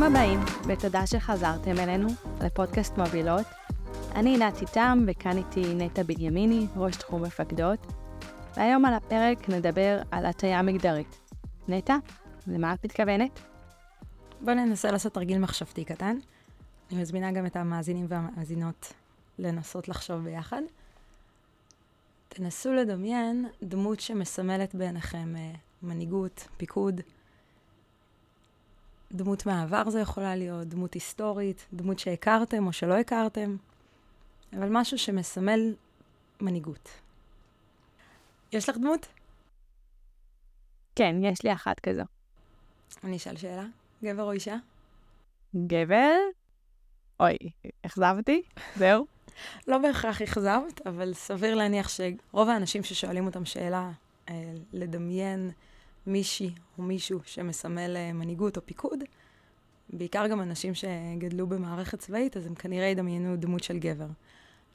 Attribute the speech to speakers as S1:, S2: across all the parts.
S1: ברוכים הבאים, ותודה שחזרתם אלינו לפודקאסט מובילות. אני נתי תם, וכאן איתי נטע בנימיני, ראש תחום מפקדות. והיום על הפרק נדבר על הטיה מגדרית. נטע, למה את מתכוונת?
S2: בואו ננסה לעשות תרגיל מחשבתי קטן. אני מזמינה גם את המאזינים והמאזינות לנסות לחשוב ביחד. תנסו לדמיין דמות שמסמלת בעיניכם אה, מנהיגות, פיקוד. דמות מהעבר זה יכולה להיות, דמות היסטורית, דמות שהכרתם או שלא הכרתם, אבל משהו שמסמל מנהיגות. יש לך דמות?
S1: כן, יש לי אחת כזו.
S2: אני אשאל שאלה, גבר או אישה?
S1: גבר? אוי, אכזבתי? זהו?
S2: לא בהכרח אכזבת, אבל סביר להניח שרוב האנשים ששואלים אותם שאלה, אה, לדמיין מישהי או מישהו שמסמל אה, מנהיגות או פיקוד, בעיקר גם אנשים שגדלו במערכת צבאית, אז הם כנראה ידמיינו דמות של גבר.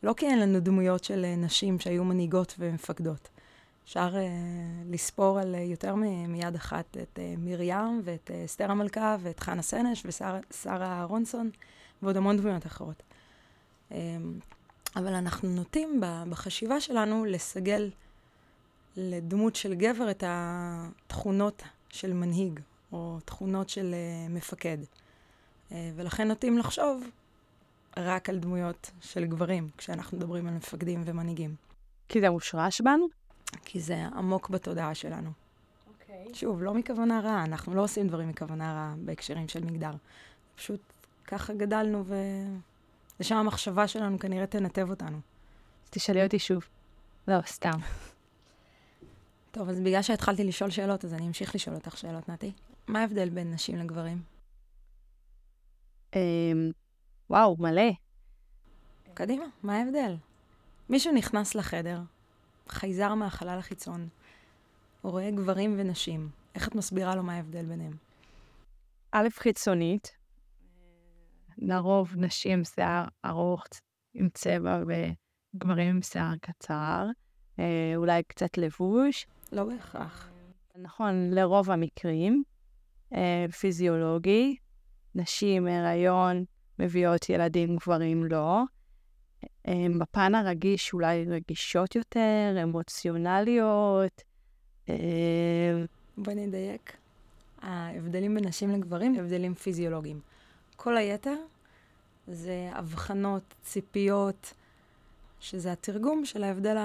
S2: לא כי אין לנו דמויות של אה, נשים שהיו מנהיגות ומפקדות. אפשר uh, לספור על uh, יותר מיד אחת את uh, מרים ואת uh, אסתר המלכה ואת חנה סנש ושרה אהרונסון ועוד המון דמויות אחרות. Um, אבל אנחנו נוטים בחשיבה שלנו לסגל לדמות של גבר את התכונות של מנהיג, או תכונות של uh, מפקד. Uh, ולכן נוטים לחשוב רק על דמויות של גברים, כשאנחנו מדברים על מפקדים ומנהיגים.
S1: כי זה מושרש בנו?
S2: כי זה עמוק בתודעה שלנו. Okay. אוקיי. שוב, לא מכוונה רעה, אנחנו לא עושים דברים מכוונה רעה בהקשרים של מגדר. פשוט ככה גדלנו, ולשם המחשבה שלנו כנראה תנתב אותנו.
S1: תשאלי אותי שוב. לא, סתם.
S2: טוב, אז בגלל שהתחלתי לשאול שאלות, אז אני אמשיך לשאול אותך שאלות, נתי. מה ההבדל בין נשים לגברים?
S1: אמ, וואו, מלא.
S2: קדימה, מה ההבדל? מישהו נכנס לחדר, חייזר מהחלל החיצון, הוא רואה גברים ונשים. איך את מסבירה לו מה ההבדל ביניהם?
S1: א', חיצונית, לרוב נשים עם שיער ארוך עם צבע וגברים עם שיער קצר, אה, אולי קצת לבוש.
S2: לא בהכרח.
S1: נכון, לרוב המקרים. אה, פיזיולוגי, נשים, הריון, מביאות ילדים, גברים לא. הם בפן הרגיש אולי רגישות יותר, אמוציונליות.
S2: בואי נדייק. ההבדלים בין נשים לגברים הם הבדלים פיזיולוגיים. כל היתר זה הבחנות, ציפיות, שזה התרגום של ההבדל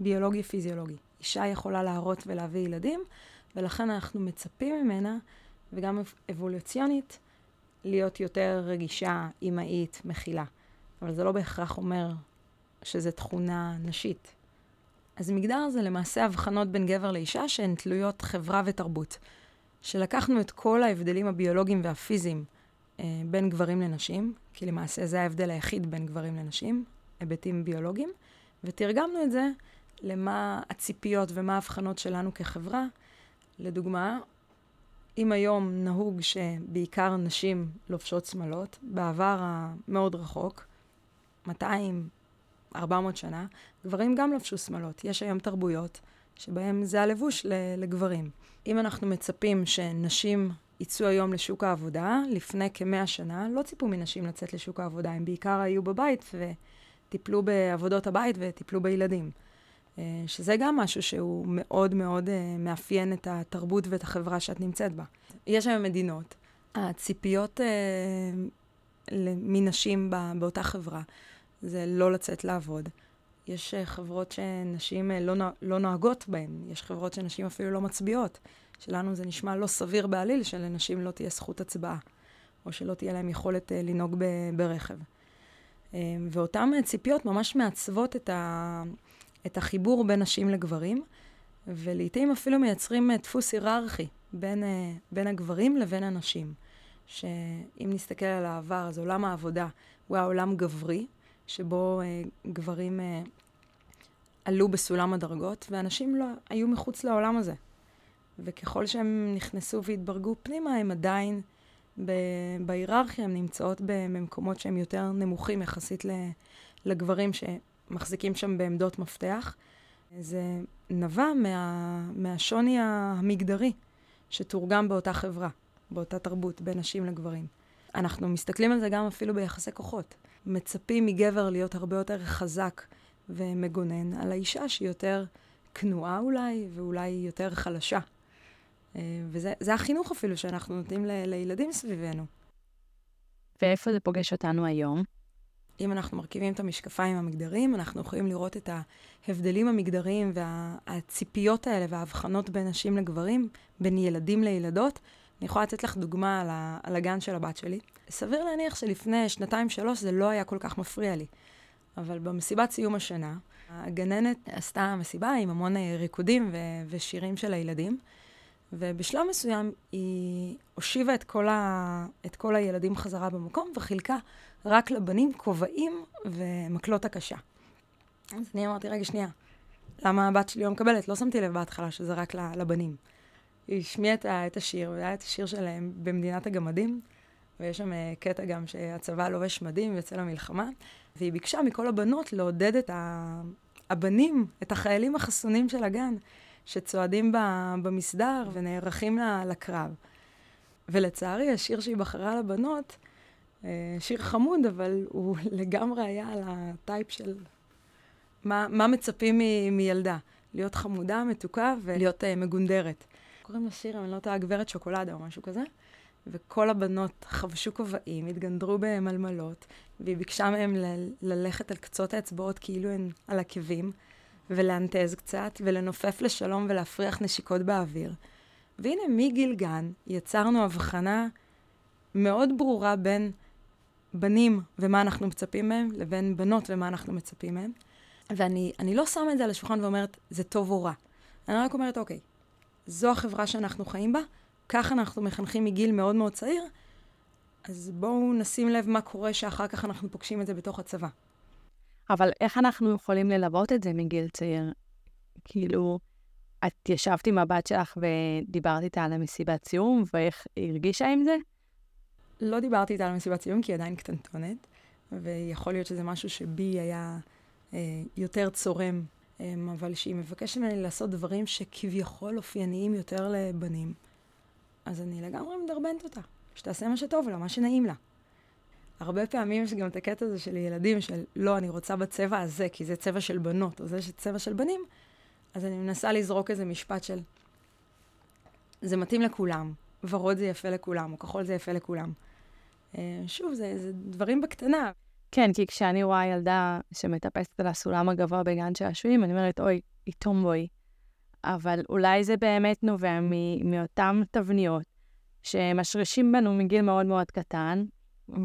S2: הביולוגי-פיזיולוגי. אישה יכולה להראות ולהביא ילדים, ולכן אנחנו מצפים ממנה, וגם אבולוציונית, להיות יותר רגישה, אימהית, מכילה. אבל זה לא בהכרח אומר שזו תכונה נשית. אז מגדר זה למעשה הבחנות בין גבר לאישה שהן תלויות חברה ותרבות. שלקחנו את כל ההבדלים הביולוגיים והפיזיים אה, בין גברים לנשים, כי למעשה זה ההבדל היחיד בין גברים לנשים, היבטים ביולוגיים, ותרגמנו את זה למה הציפיות ומה ההבחנות שלנו כחברה. לדוגמה, אם היום נהוג שבעיקר נשים לובשות שמלות, בעבר המאוד רחוק, 200, 400 שנה, גברים גם לבשו שמלות. יש היום תרבויות שבהם זה הלבוש לגברים. אם אנחנו מצפים שנשים יצאו היום לשוק העבודה, לפני כמאה שנה לא ציפו מנשים לצאת לשוק העבודה, הם בעיקר היו בבית וטיפלו בעבודות הבית וטיפלו בילדים. אה, שזה גם משהו שהוא מאוד מאוד אה, מאפיין את התרבות ואת החברה שאת נמצאת בה. יש היום מדינות, הציפיות אה, מנשים באותה חברה זה לא לצאת לעבוד. יש חברות שנשים לא, לא נוהגות בהן, יש חברות שנשים אפילו לא מצביעות. שלנו זה נשמע לא סביר בעליל שלנשים לא תהיה זכות הצבעה, או שלא תהיה להם יכולת לנהוג ברכב. ואותן ציפיות ממש מעצבות את, ה, את החיבור בין נשים לגברים, ולעיתים אפילו מייצרים דפוס היררכי בין, בין הגברים לבין הנשים. שאם נסתכל על העבר, אז עולם העבודה הוא היה עולם גברי, שבו אה, גברים אה, עלו בסולם הדרגות, ואנשים לא, היו מחוץ לעולם הזה. וככל שהם נכנסו והתברגו פנימה, הם עדיין בהיררכיה, הם נמצאות במקומות שהם יותר נמוכים יחסית לגברים שמחזיקים שם בעמדות מפתח. זה נבע מה, מהשוני המגדרי שתורגם באותה חברה. באותה תרבות, בין נשים לגברים. אנחנו מסתכלים על זה גם אפילו ביחסי כוחות. מצפים מגבר להיות הרבה יותר חזק ומגונן על האישה שהיא יותר כנועה אולי, ואולי יותר חלשה. אה, וזה החינוך אפילו שאנחנו נותנים ל, לילדים סביבנו.
S1: ואיפה זה פוגש אותנו היום?
S2: אם אנחנו מרכיבים את המשקפיים המגדריים, אנחנו יכולים לראות את ההבדלים המגדריים והציפיות האלה וההבחנות בין נשים לגברים, בין ילדים לילדות. אני יכולה לתת לך דוגמה על, על הגן של הבת שלי. סביר להניח שלפני שנתיים-שלוש זה לא היה כל כך מפריע לי. אבל במסיבת סיום השנה, הגננת עשתה מסיבה עם המון אה, ריקודים ו- ושירים של הילדים, ובשלב מסוים היא הושיבה את כל, ה- את כל הילדים חזרה במקום וחילקה רק לבנים כובעים ומקלות הקשה. אז אני אמרתי, רגע, שנייה, למה הבת שלי לא מקבלת? לא שמתי לב בהתחלה שזה רק לבנים. היא השמיעה את השיר, וזה היה את השיר שלהם במדינת הגמדים, ויש שם אה, קטע גם שהצבא לובש מדים ויוצא למלחמה, והיא ביקשה מכל הבנות לעודד את הבנים, את החיילים החסונים של הגן, שצועדים במסדר ונערכים לקרב. ולצערי, השיר שהיא בחרה לבנות, אה, שיר חמוד, אבל הוא לגמרי היה על הטייפ של מה, מה מצפים מ, מילדה. להיות חמודה, מתוקה ולהיות uh, מגונדרת. קוראים לשיר, אם אני לא טועה, גברת שוקולדה או משהו כזה. וכל הבנות חבשו כובעים, התגנדרו במלמלות, והיא ביקשה מהם ל- ללכת על קצות האצבעות כאילו הן על עקבים, ולאנטז קצת, ולנופף לשלום ולהפריח נשיקות באוויר. והנה, מגיל גן יצרנו הבחנה מאוד ברורה בין בנים ומה אנחנו מצפים מהם, לבין בנות ומה אנחנו מצפים מהם. ואני לא שמה את זה על השולחן ואומרת, זה טוב או רע. אני רק אומרת, אוקיי, זו החברה שאנחנו חיים בה, ככה אנחנו מחנכים מגיל מאוד מאוד צעיר, אז בואו נשים לב מה קורה שאחר כך אנחנו פוגשים את זה בתוך הצבא.
S1: אבל איך אנחנו יכולים ללוות את זה מגיל צעיר? כאילו, את ישבת עם הבת שלך ודיברת איתה על המסיבת סיום, ואיך היא הרגישה עם זה?
S2: לא דיברתי איתה על מסיבת סיום, כי היא עדיין קטנטונת, ויכול להיות שזה משהו שבי היה אה, יותר צורם, אה, אבל שהיא מבקשת ממני לעשות דברים שכביכול אופייניים יותר לבנים. אז אני לגמרי מדרבנת אותה, שתעשה מה שטוב לה, מה שנעים לה. הרבה פעמים יש גם את הקטע הזה של ילדים, של לא, אני רוצה בצבע הזה, כי זה צבע של בנות, או זה צבע של בנים, אז אני מנסה לזרוק איזה משפט של, זה מתאים לכולם, ורוד זה יפה לכולם, או כחול זה יפה לכולם. אה, שוב, זה, זה דברים בקטנה.
S1: כן, כי כשאני רואה ילדה שמטפסת על הסולם הגבוה בגן שעשועים, אני אומרת, אוי, היא טומבוי. אבל אולי זה באמת נובע מאותן תבניות שמשרישים בנו מגיל מאוד מאוד קטן,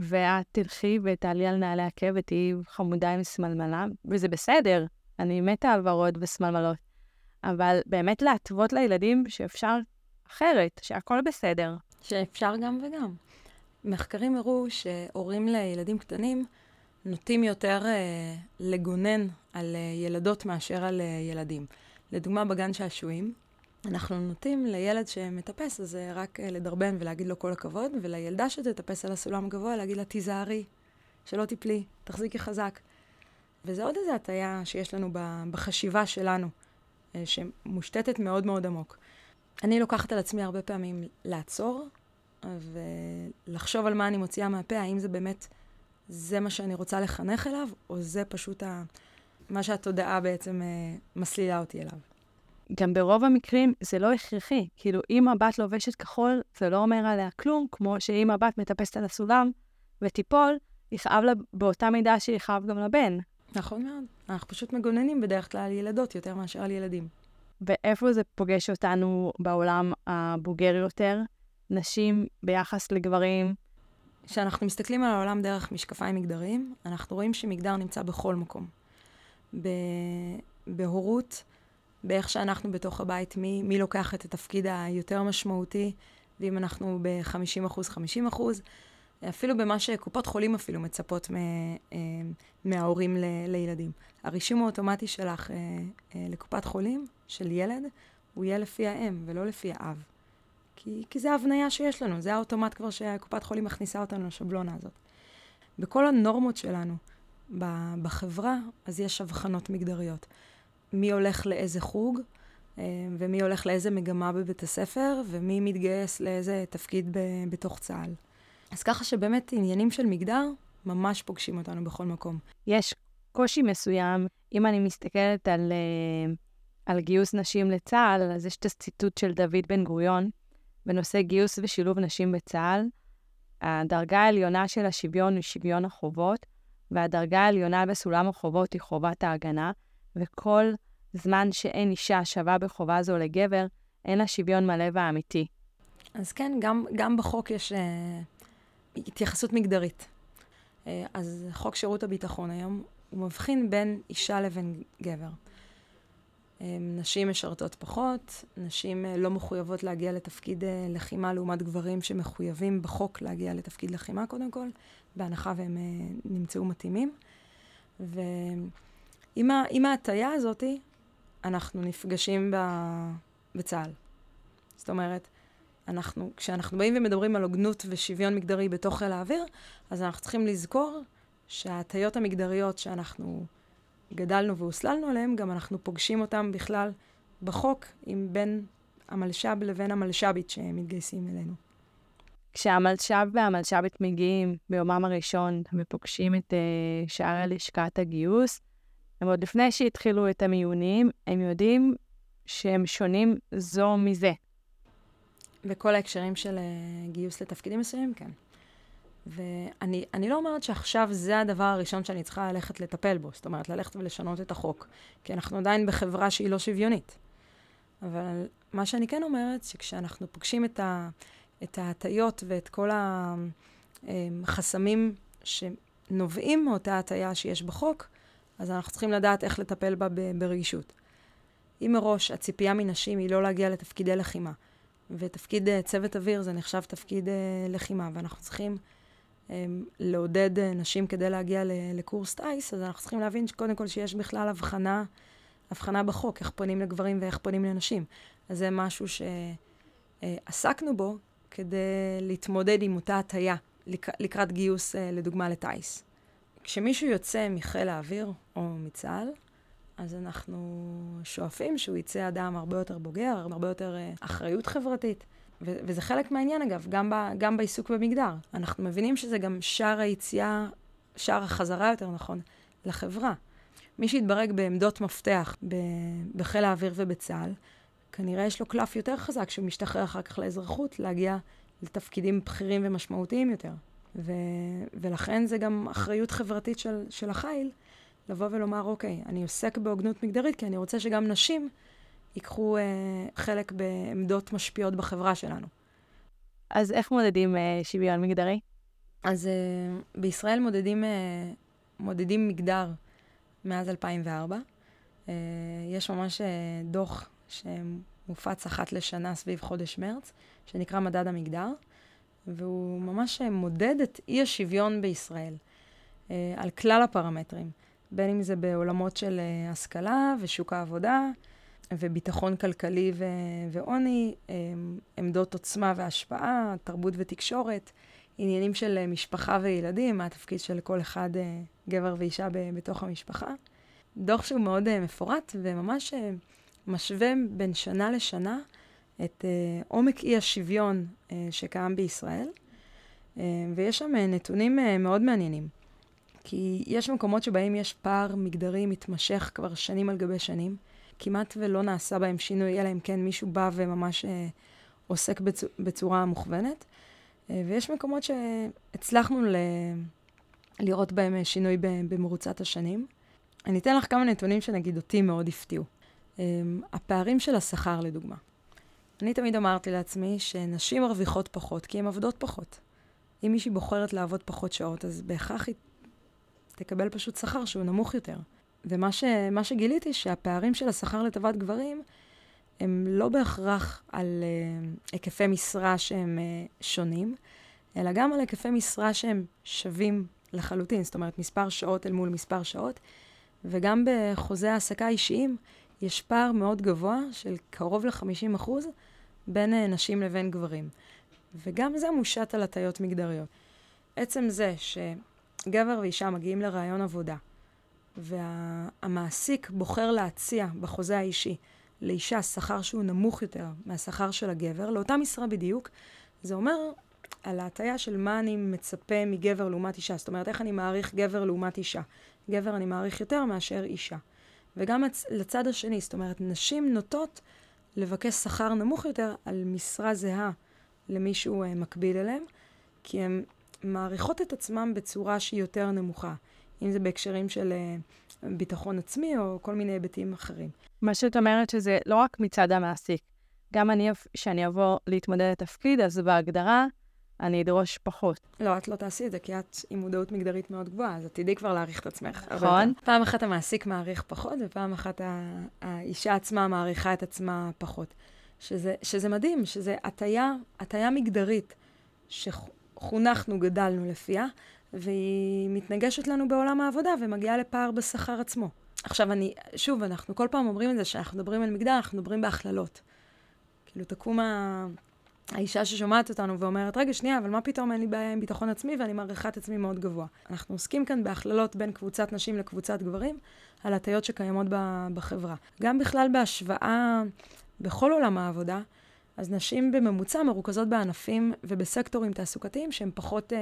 S1: ואת תלכי ותעלי על נעלי עקב ותהיי חמודה עם סמלמלה, וזה בסדר, אני מתה על ורוד וסמלמלות. אבל באמת להתוות לילדים שאפשר אחרת, שהכל בסדר.
S2: שאפשר גם וגם. מחקרים הראו שהורים לילדים קטנים נוטים יותר אה, לגונן על אה, ילדות מאשר על אה, ילדים. לדוגמה, בגן שעשועים, אנחנו נוטים לילד שמטפס, אז רק אה, לדרבן ולהגיד לו כל הכבוד, ולילדה שתטפס על הסולם הגבוה, להגיד לה, תיזהרי, שלא תיפלי, תחזיקי חזק. וזה עוד איזו הטיה שיש לנו בחשיבה שלנו, אה, שמושתתת מאוד מאוד עמוק. אני לוקחת על עצמי הרבה פעמים לעצור ולחשוב על מה אני מוציאה מהפה, האם זה באמת, זה מה שאני רוצה לחנך אליו, או זה פשוט ה... מה שהתודעה בעצם אה, מסלילה אותי אליו.
S1: גם ברוב המקרים זה לא הכרחי. כאילו, אם הבת לובשת כחול, זה לא אומר עליה כלום, כמו שאם הבת מטפסת על הסולם ותיפול, יכאב לה באותה מידה שיכאב גם לבן.
S2: נכון מאוד. אנחנו פשוט מגוננים בדרך כלל על ילדות יותר מאשר על ילדים.
S1: ואיפה זה פוגש אותנו בעולם הבוגר יותר? נשים ביחס לגברים?
S2: כשאנחנו מסתכלים על העולם דרך משקפיים מגדריים, אנחנו רואים שמגדר נמצא בכל מקום. בהורות, באיך שאנחנו בתוך הבית, מי, מי לוקח את התפקיד היותר משמעותי, ואם אנחנו ב-50 אחוז, 50 אחוז, אפילו במה שקופות חולים אפילו מצפות אה, מההורים ל, לילדים. הרישום האוטומטי שלך אה, אה, לקופת חולים, של ילד, הוא יהיה לפי האם ולא לפי האב. כי, כי זה ההבניה שיש לנו, זה האוטומט כבר שקופת חולים מכניסה אותנו לשבלונה הזאת. בכל הנורמות שלנו בחברה, אז יש הבחנות מגדריות. מי הולך לאיזה חוג, ומי הולך לאיזה מגמה בבית הספר, ומי מתגייס לאיזה תפקיד ב, בתוך צה"ל. אז ככה שבאמת עניינים של מגדר ממש פוגשים אותנו בכל מקום.
S1: יש קושי מסוים, אם אני מסתכלת על, על גיוס נשים לצה"ל, אז יש את הציטוט של דוד בן גוריון בנושא גיוס ושילוב נשים בצה"ל. הדרגה העליונה של השוויון היא שוויון החובות, והדרגה העליונה בסולם החובות היא חובת ההגנה, וכל זמן שאין אישה שווה בחובה זו לגבר, אין לה שוויון מלא ואמיתי.
S2: אז כן, גם, גם בחוק יש uh, התייחסות מגדרית. Uh, אז חוק שירות הביטחון היום, הוא מבחין בין אישה לבין גבר. נשים משרתות פחות, נשים אה, לא מחויבות להגיע לתפקיד אה, לחימה לעומת גברים שמחויבים בחוק להגיע לתפקיד לחימה קודם כל, בהנחה והם אה, נמצאו מתאימים. ועם ההטייה הזאת, אנחנו נפגשים ב... בצה"ל. זאת אומרת, אנחנו, כשאנחנו באים ומדברים על הוגנות ושוויון מגדרי בתוך חיל האוויר, אז אנחנו צריכים לזכור שההטיות המגדריות שאנחנו גדלנו והוסללנו עליהם, גם אנחנו פוגשים אותם בכלל בחוק, עם בין המלש"ב לבין המלש"בית שמתגייסים אלינו.
S1: כשהמלש"ב והמלש"בית מגיעים ביומם הראשון ופוגשים את uh, שער לשכת הגיוס, הם עוד לפני שהתחילו את המיונים, הם יודעים שהם שונים זו מזה.
S2: וכל ההקשרים של uh, גיוס לתפקידים מסוימים, כן. ואני לא אומרת שעכשיו זה הדבר הראשון שאני צריכה ללכת לטפל בו, זאת אומרת, ללכת ולשנות את החוק, כי אנחנו עדיין בחברה שהיא לא שוויונית. אבל מה שאני כן אומרת, שכשאנחנו פוגשים את, ה, את ההטיות ואת כל החסמים שנובעים מאותה הטיה שיש בחוק, אז אנחנו צריכים לדעת איך לטפל בה ברגישות. אם מראש הציפייה מנשים היא לא להגיע לתפקידי לחימה, ותפקיד אה, צוות אוויר זה נחשב תפקיד אה, לחימה, ואנחנו צריכים אמ, לעודד אה, נשים כדי להגיע לקורס טיס, אז אנחנו צריכים להבין קודם כל שיש בכלל הבחנה, הבחנה בחוק, איך פונים לגברים ואיך פונים לנשים. אז זה משהו שעסקנו בו כדי להתמודד עם אותה הטיה לקראת גיוס, לדוגמה, לטיס. כשמישהו יוצא מחיל האוויר או מצה"ל, אז אנחנו שואפים שהוא יצא אדם הרבה יותר בוגר, הרבה יותר אה, אחריות חברתית. ו- וזה חלק מהעניין, אגב, גם, ב- גם בעיסוק במגדר. אנחנו מבינים שזה גם שער היציאה, שער החזרה, יותר נכון, לחברה. מי שהתברג בעמדות מפתח ב- בחיל האוויר ובצה"ל, כנראה יש לו קלף יותר חזק כשהוא משתחרר אחר כך לאזרחות, להגיע לתפקידים בכירים ומשמעותיים יותר. ו- ולכן זה גם אחריות חברתית של, של החיל, לבוא ולומר, אוקיי, אני עוסק בהוגנות מגדרית כי אני רוצה שגם נשים ייקחו אה, חלק בעמדות משפיעות בחברה שלנו.
S1: אז איך מודדים אה, שוויון מגדרי?
S2: אז אה, בישראל מודדים, אה, מודדים מגדר מאז 2004. אה, יש ממש אה, דוח שמופץ אחת לשנה סביב חודש מרץ, שנקרא מדד המגדר, והוא ממש אה, מודד את אי השוויון בישראל אה, על כלל הפרמטרים, בין אם זה בעולמות של אה, השכלה ושוק העבודה, וביטחון כלכלי ו- ועוני, עמדות עוצמה והשפעה, תרבות ותקשורת, עניינים של משפחה וילדים, מה התפקיד של כל אחד, אה, גבר ואישה, בתוך המשפחה. דוח שהוא מאוד אה, מפורט וממש אה, משווה בין שנה לשנה את עומק אי השוויון שקיים בישראל, ויש שם נתונים מאוד מעניינים. כי יש מקומות שבהם יש פער מגדרי מתמשך כבר שנים על גבי שנים. כמעט ולא נעשה בהם שינוי, אלא אם כן מישהו בא וממש אה, עוסק בצ... בצורה מוכוונת. אה, ויש מקומות שהצלחנו ל... לראות בהם אה, שינוי במרוצת השנים. אני אתן לך כמה נתונים שנגיד אותי מאוד הפתיעו. אה, הפערים של השכר, לדוגמה. אני תמיד אמרתי לעצמי שנשים מרוויחות פחות כי הן עובדות פחות. אם מישהי בוחרת לעבוד פחות שעות, אז בהכרח היא תקבל פשוט שכר שהוא נמוך יותר. ומה ש, שגיליתי, שהפערים של השכר לטובת גברים, הם לא בהכרח על uh, היקפי משרה שהם uh, שונים, אלא גם על היקפי משרה שהם שווים לחלוטין, זאת אומרת, מספר שעות אל מול מספר שעות, וגם בחוזי העסקה אישיים יש פער מאוד גבוה של קרוב ל-50% בין uh, נשים לבין גברים. וגם זה מושת על הטיות מגדריות. עצם זה שגבר ואישה מגיעים לראיון עבודה, והמעסיק בוחר להציע בחוזה האישי לאישה שכר שהוא נמוך יותר מהשכר של הגבר, לאותה משרה בדיוק, זה אומר על ההטייה של מה אני מצפה מגבר לעומת אישה. זאת אומרת, איך אני מעריך גבר לעומת אישה. גבר אני מעריך יותר מאשר אישה. וגם לצד השני, זאת אומרת, נשים נוטות לבקש שכר נמוך יותר על משרה זהה למישהו uh, מקביל אליהם, כי הן מעריכות את עצמן בצורה שהיא יותר נמוכה. אם זה בהקשרים של uh, ביטחון עצמי או כל מיני היבטים אחרים.
S1: מה שאת אומרת שזה לא רק מצד המעסיק, גם אני, כשאני אבוא להתמודד לתפקיד, אז בהגדרה אני אדרוש פחות.
S2: לא, את לא תעשי את זה, כי את עם מודעות מגדרית מאוד גבוהה, אז את תדעי כבר להעריך את עצמך.
S1: נכון.
S2: פעם אחת המעסיק מעריך פחות, ופעם אחת האישה עצמה מעריכה את עצמה פחות. שזה, שזה מדהים, שזה הטיה, הטיה מגדרית שחונכנו, גדלנו לפיה, והיא מתנגשת לנו בעולם העבודה ומגיעה לפער בשכר עצמו. עכשיו, אני, שוב, אנחנו כל פעם אומרים את זה, שאנחנו מדברים על מגדר, אנחנו מדברים בהכללות. כאילו, תקום ה... האישה ששומעת אותנו ואומרת, רגע, שנייה, אבל מה פתאום אין לי בעיה עם ביטחון עצמי ואני מעריכה את עצמי מאוד גבוה. אנחנו עוסקים כאן בהכללות בין קבוצת נשים לקבוצת גברים, על הטיות שקיימות בחברה. גם בכלל בהשוואה בכל עולם העבודה, אז נשים בממוצע מרוכזות בענפים ובסקטורים תעסוקתיים שהם פחות uh,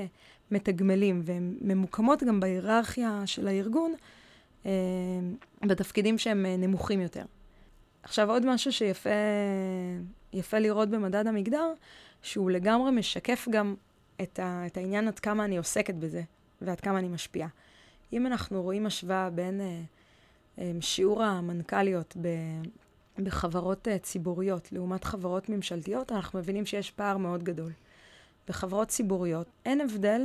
S2: מתגמלים, והן ממוקמות גם בהיררכיה של הארגון uh, בתפקידים שהם uh, נמוכים יותר. עכשיו, עוד משהו שיפה יפה לראות במדד המגדר, שהוא לגמרי משקף גם את, ה, את העניין עד כמה אני עוסקת בזה ועד כמה אני משפיעה. אם אנחנו רואים השוואה בין אה, אה, שיעור המנכ"ליות ב, בחברות אה, ציבוריות לעומת חברות ממשלתיות, אנחנו מבינים שיש פער מאוד גדול. בחברות ציבוריות אין הבדל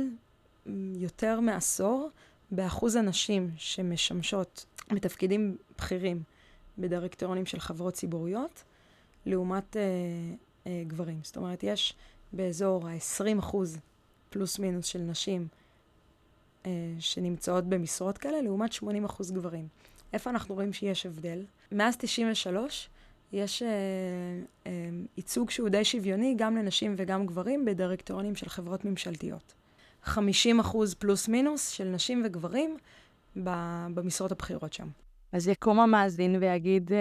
S2: יותר מעשור באחוז הנשים שמשמשות בתפקידים בכירים בדירקטוריונים של חברות ציבוריות, לעומת אה, אה, גברים. זאת אומרת, יש באזור ה-20 אחוז פלוס מינוס של נשים אה, שנמצאות במשרות כאלה, לעומת 80 אחוז גברים. איפה אנחנו רואים שיש הבדל? מאז 93 יש אה, אה, ייצוג שהוא די שוויוני גם לנשים וגם גברים בדירקטוריונים של חברות ממשלתיות. 50 אחוז פלוס מינוס של נשים וגברים במשרות הבכירות שם.
S1: אז יקום המאזין ויגיד uh,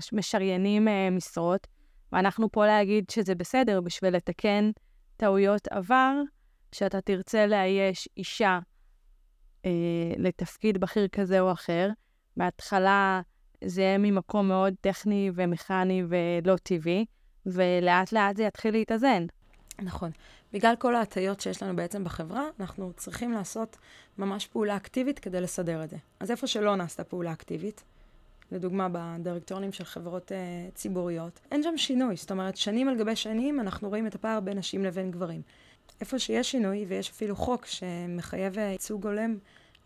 S1: שמשריינים uh, משרות, ואנחנו פה להגיד שזה בסדר בשביל לתקן טעויות עבר, שאתה תרצה לאייש אישה uh, לתפקיד בכיר כזה או אחר. בהתחלה זה יהיה ממקום מאוד טכני ומכני ולא טבעי, ולאט לאט זה יתחיל להתאזן.
S2: נכון. בגלל כל ההטיות שיש לנו בעצם בחברה, אנחנו צריכים לעשות ממש פעולה אקטיבית כדי לסדר את זה. אז איפה שלא נעשתה פעולה אקטיבית, לדוגמה בדירקטוריונים של חברות uh, ציבוריות, אין שם שינוי. זאת אומרת, שנים על גבי שנים אנחנו רואים את הפער בין נשים לבין גברים. איפה שיש שינוי, ויש אפילו חוק שמחייב ייצוג הולם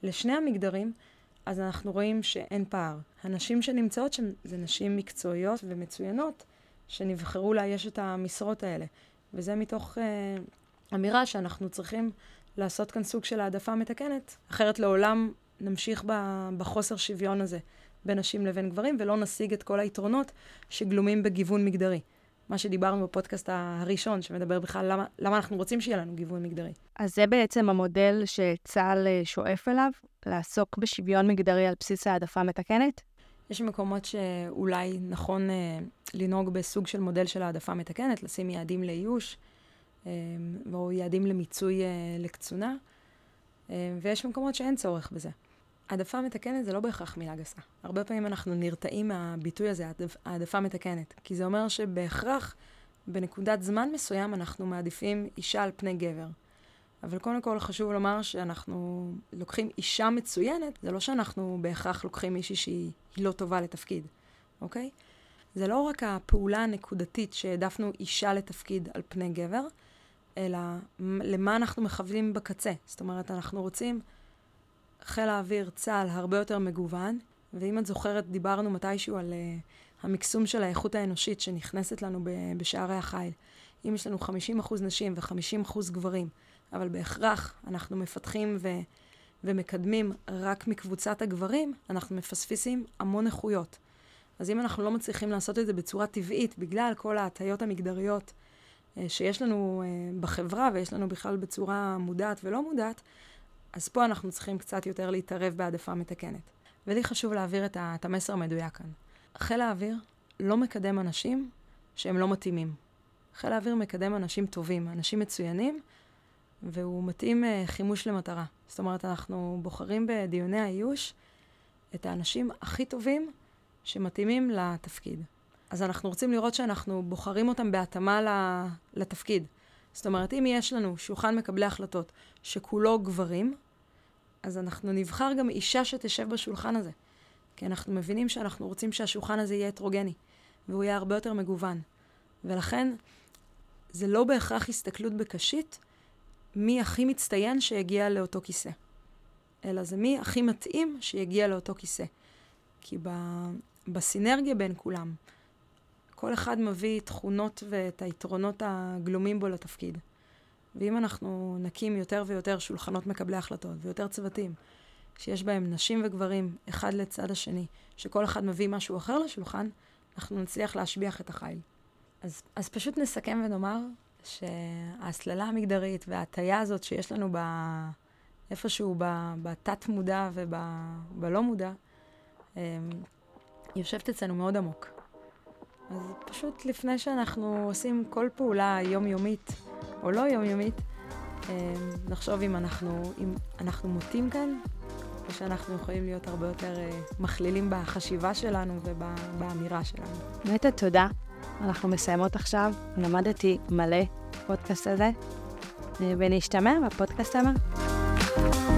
S2: לשני המגדרים, אז אנחנו רואים שאין פער. הנשים שנמצאות שם זה נשים מקצועיות ומצוינות, שנבחרו לאייש את המשרות האלה. וזה מתוך uh, אמירה שאנחנו צריכים לעשות כאן סוג של העדפה מתקנת, אחרת לעולם נמשיך בחוסר שוויון הזה בין נשים לבין גברים, ולא נשיג את כל היתרונות שגלומים בגיוון מגדרי. מה שדיברנו בפודקאסט הראשון, שמדבר בכלל למה, למה אנחנו רוצים שיהיה לנו גיוון מגדרי.
S1: אז זה בעצם המודל שצה"ל אה, שואף אליו, לעסוק בשוויון מגדרי על בסיס העדפה מתקנת?
S2: יש מקומות שאולי נכון אה, לנהוג בסוג של מודל של העדפה מתקנת, לשים יעדים לאיוש, אה, או יעדים למיצוי אה, לקצונה, אה, ויש מקומות שאין צורך בזה. העדפה מתקנת זה לא בהכרח מילה גסה. הרבה פעמים אנחנו נרתעים מהביטוי הזה, העדפה מתקנת, כי זה אומר שבהכרח בנקודת זמן מסוים אנחנו מעדיפים אישה על פני גבר. אבל קודם כל חשוב לומר שאנחנו לוקחים אישה מצוינת, זה לא שאנחנו בהכרח לוקחים מישהי שהיא לא טובה לתפקיד, אוקיי? זה לא רק הפעולה הנקודתית שהעדפנו אישה לתפקיד על פני גבר, אלא למה אנחנו מכוונים בקצה. זאת אומרת, אנחנו רוצים חיל האוויר, צה"ל, הרבה יותר מגוון, ואם את זוכרת, דיברנו מתישהו על uh, המקסום של האיכות האנושית שנכנסת לנו בשערי החיל. אם יש לנו 50% נשים ו-50% גברים, אבל בהכרח אנחנו מפתחים ו... ומקדמים רק מקבוצת הגברים, אנחנו מפספסים המון איכויות. אז אם אנחנו לא מצליחים לעשות את זה בצורה טבעית, בגלל כל ההטיות המגדריות אה, שיש לנו אה, בחברה ויש לנו בכלל בצורה מודעת ולא מודעת, אז פה אנחנו צריכים קצת יותר להתערב בהעדפה מתקנת. ולי חשוב להעביר את, את המסר המדויק כאן. חיל האוויר לא מקדם אנשים שהם לא מתאימים. חיל האוויר מקדם אנשים טובים, אנשים מצוינים, והוא מתאים uh, חימוש למטרה. זאת אומרת, אנחנו בוחרים בדיוני האיוש את האנשים הכי טובים שמתאימים לתפקיד. אז אנחנו רוצים לראות שאנחנו בוחרים אותם בהתאמה לתפקיד. זאת אומרת, אם יש לנו שולחן מקבלי החלטות שכולו גברים, אז אנחנו נבחר גם אישה שתשב בשולחן הזה. כי אנחנו מבינים שאנחנו רוצים שהשולחן הזה יהיה הטרוגני, והוא יהיה הרבה יותר מגוון. ולכן, זה לא בהכרח הסתכלות בקשית מי הכי מצטיין שיגיע לאותו כיסא, אלא זה מי הכי מתאים שיגיע לאותו כיסא. כי ב, בסינרגיה בין כולם, כל אחד מביא תכונות ואת היתרונות הגלומים בו לתפקיד. ואם אנחנו נקים יותר ויותר שולחנות מקבלי החלטות ויותר צוותים, שיש בהם נשים וגברים אחד לצד השני, שכל אחד מביא משהו אחר לשולחן, אנחנו נצליח להשביח את החיל. אז, אז פשוט נסכם ונאמר שההסללה המגדרית וההטייה הזאת שיש לנו ב... איפשהו בתת-מודע ובלא מודע, אמ, יושבת אצלנו מאוד עמוק. אז פשוט לפני שאנחנו עושים כל פעולה יומיומית או לא יומיומית, אמ, נחשוב אם אנחנו, אם אנחנו מוטים כאן, או שאנחנו יכולים להיות הרבה יותר אה, מכלילים בחשיבה שלנו ובאמירה שלנו.
S1: נטע, תודה. אנחנו מסיימות עכשיו. למדתי מלא בפודקאסט הזה, אה, ונשתמע בפודקאסט הבא.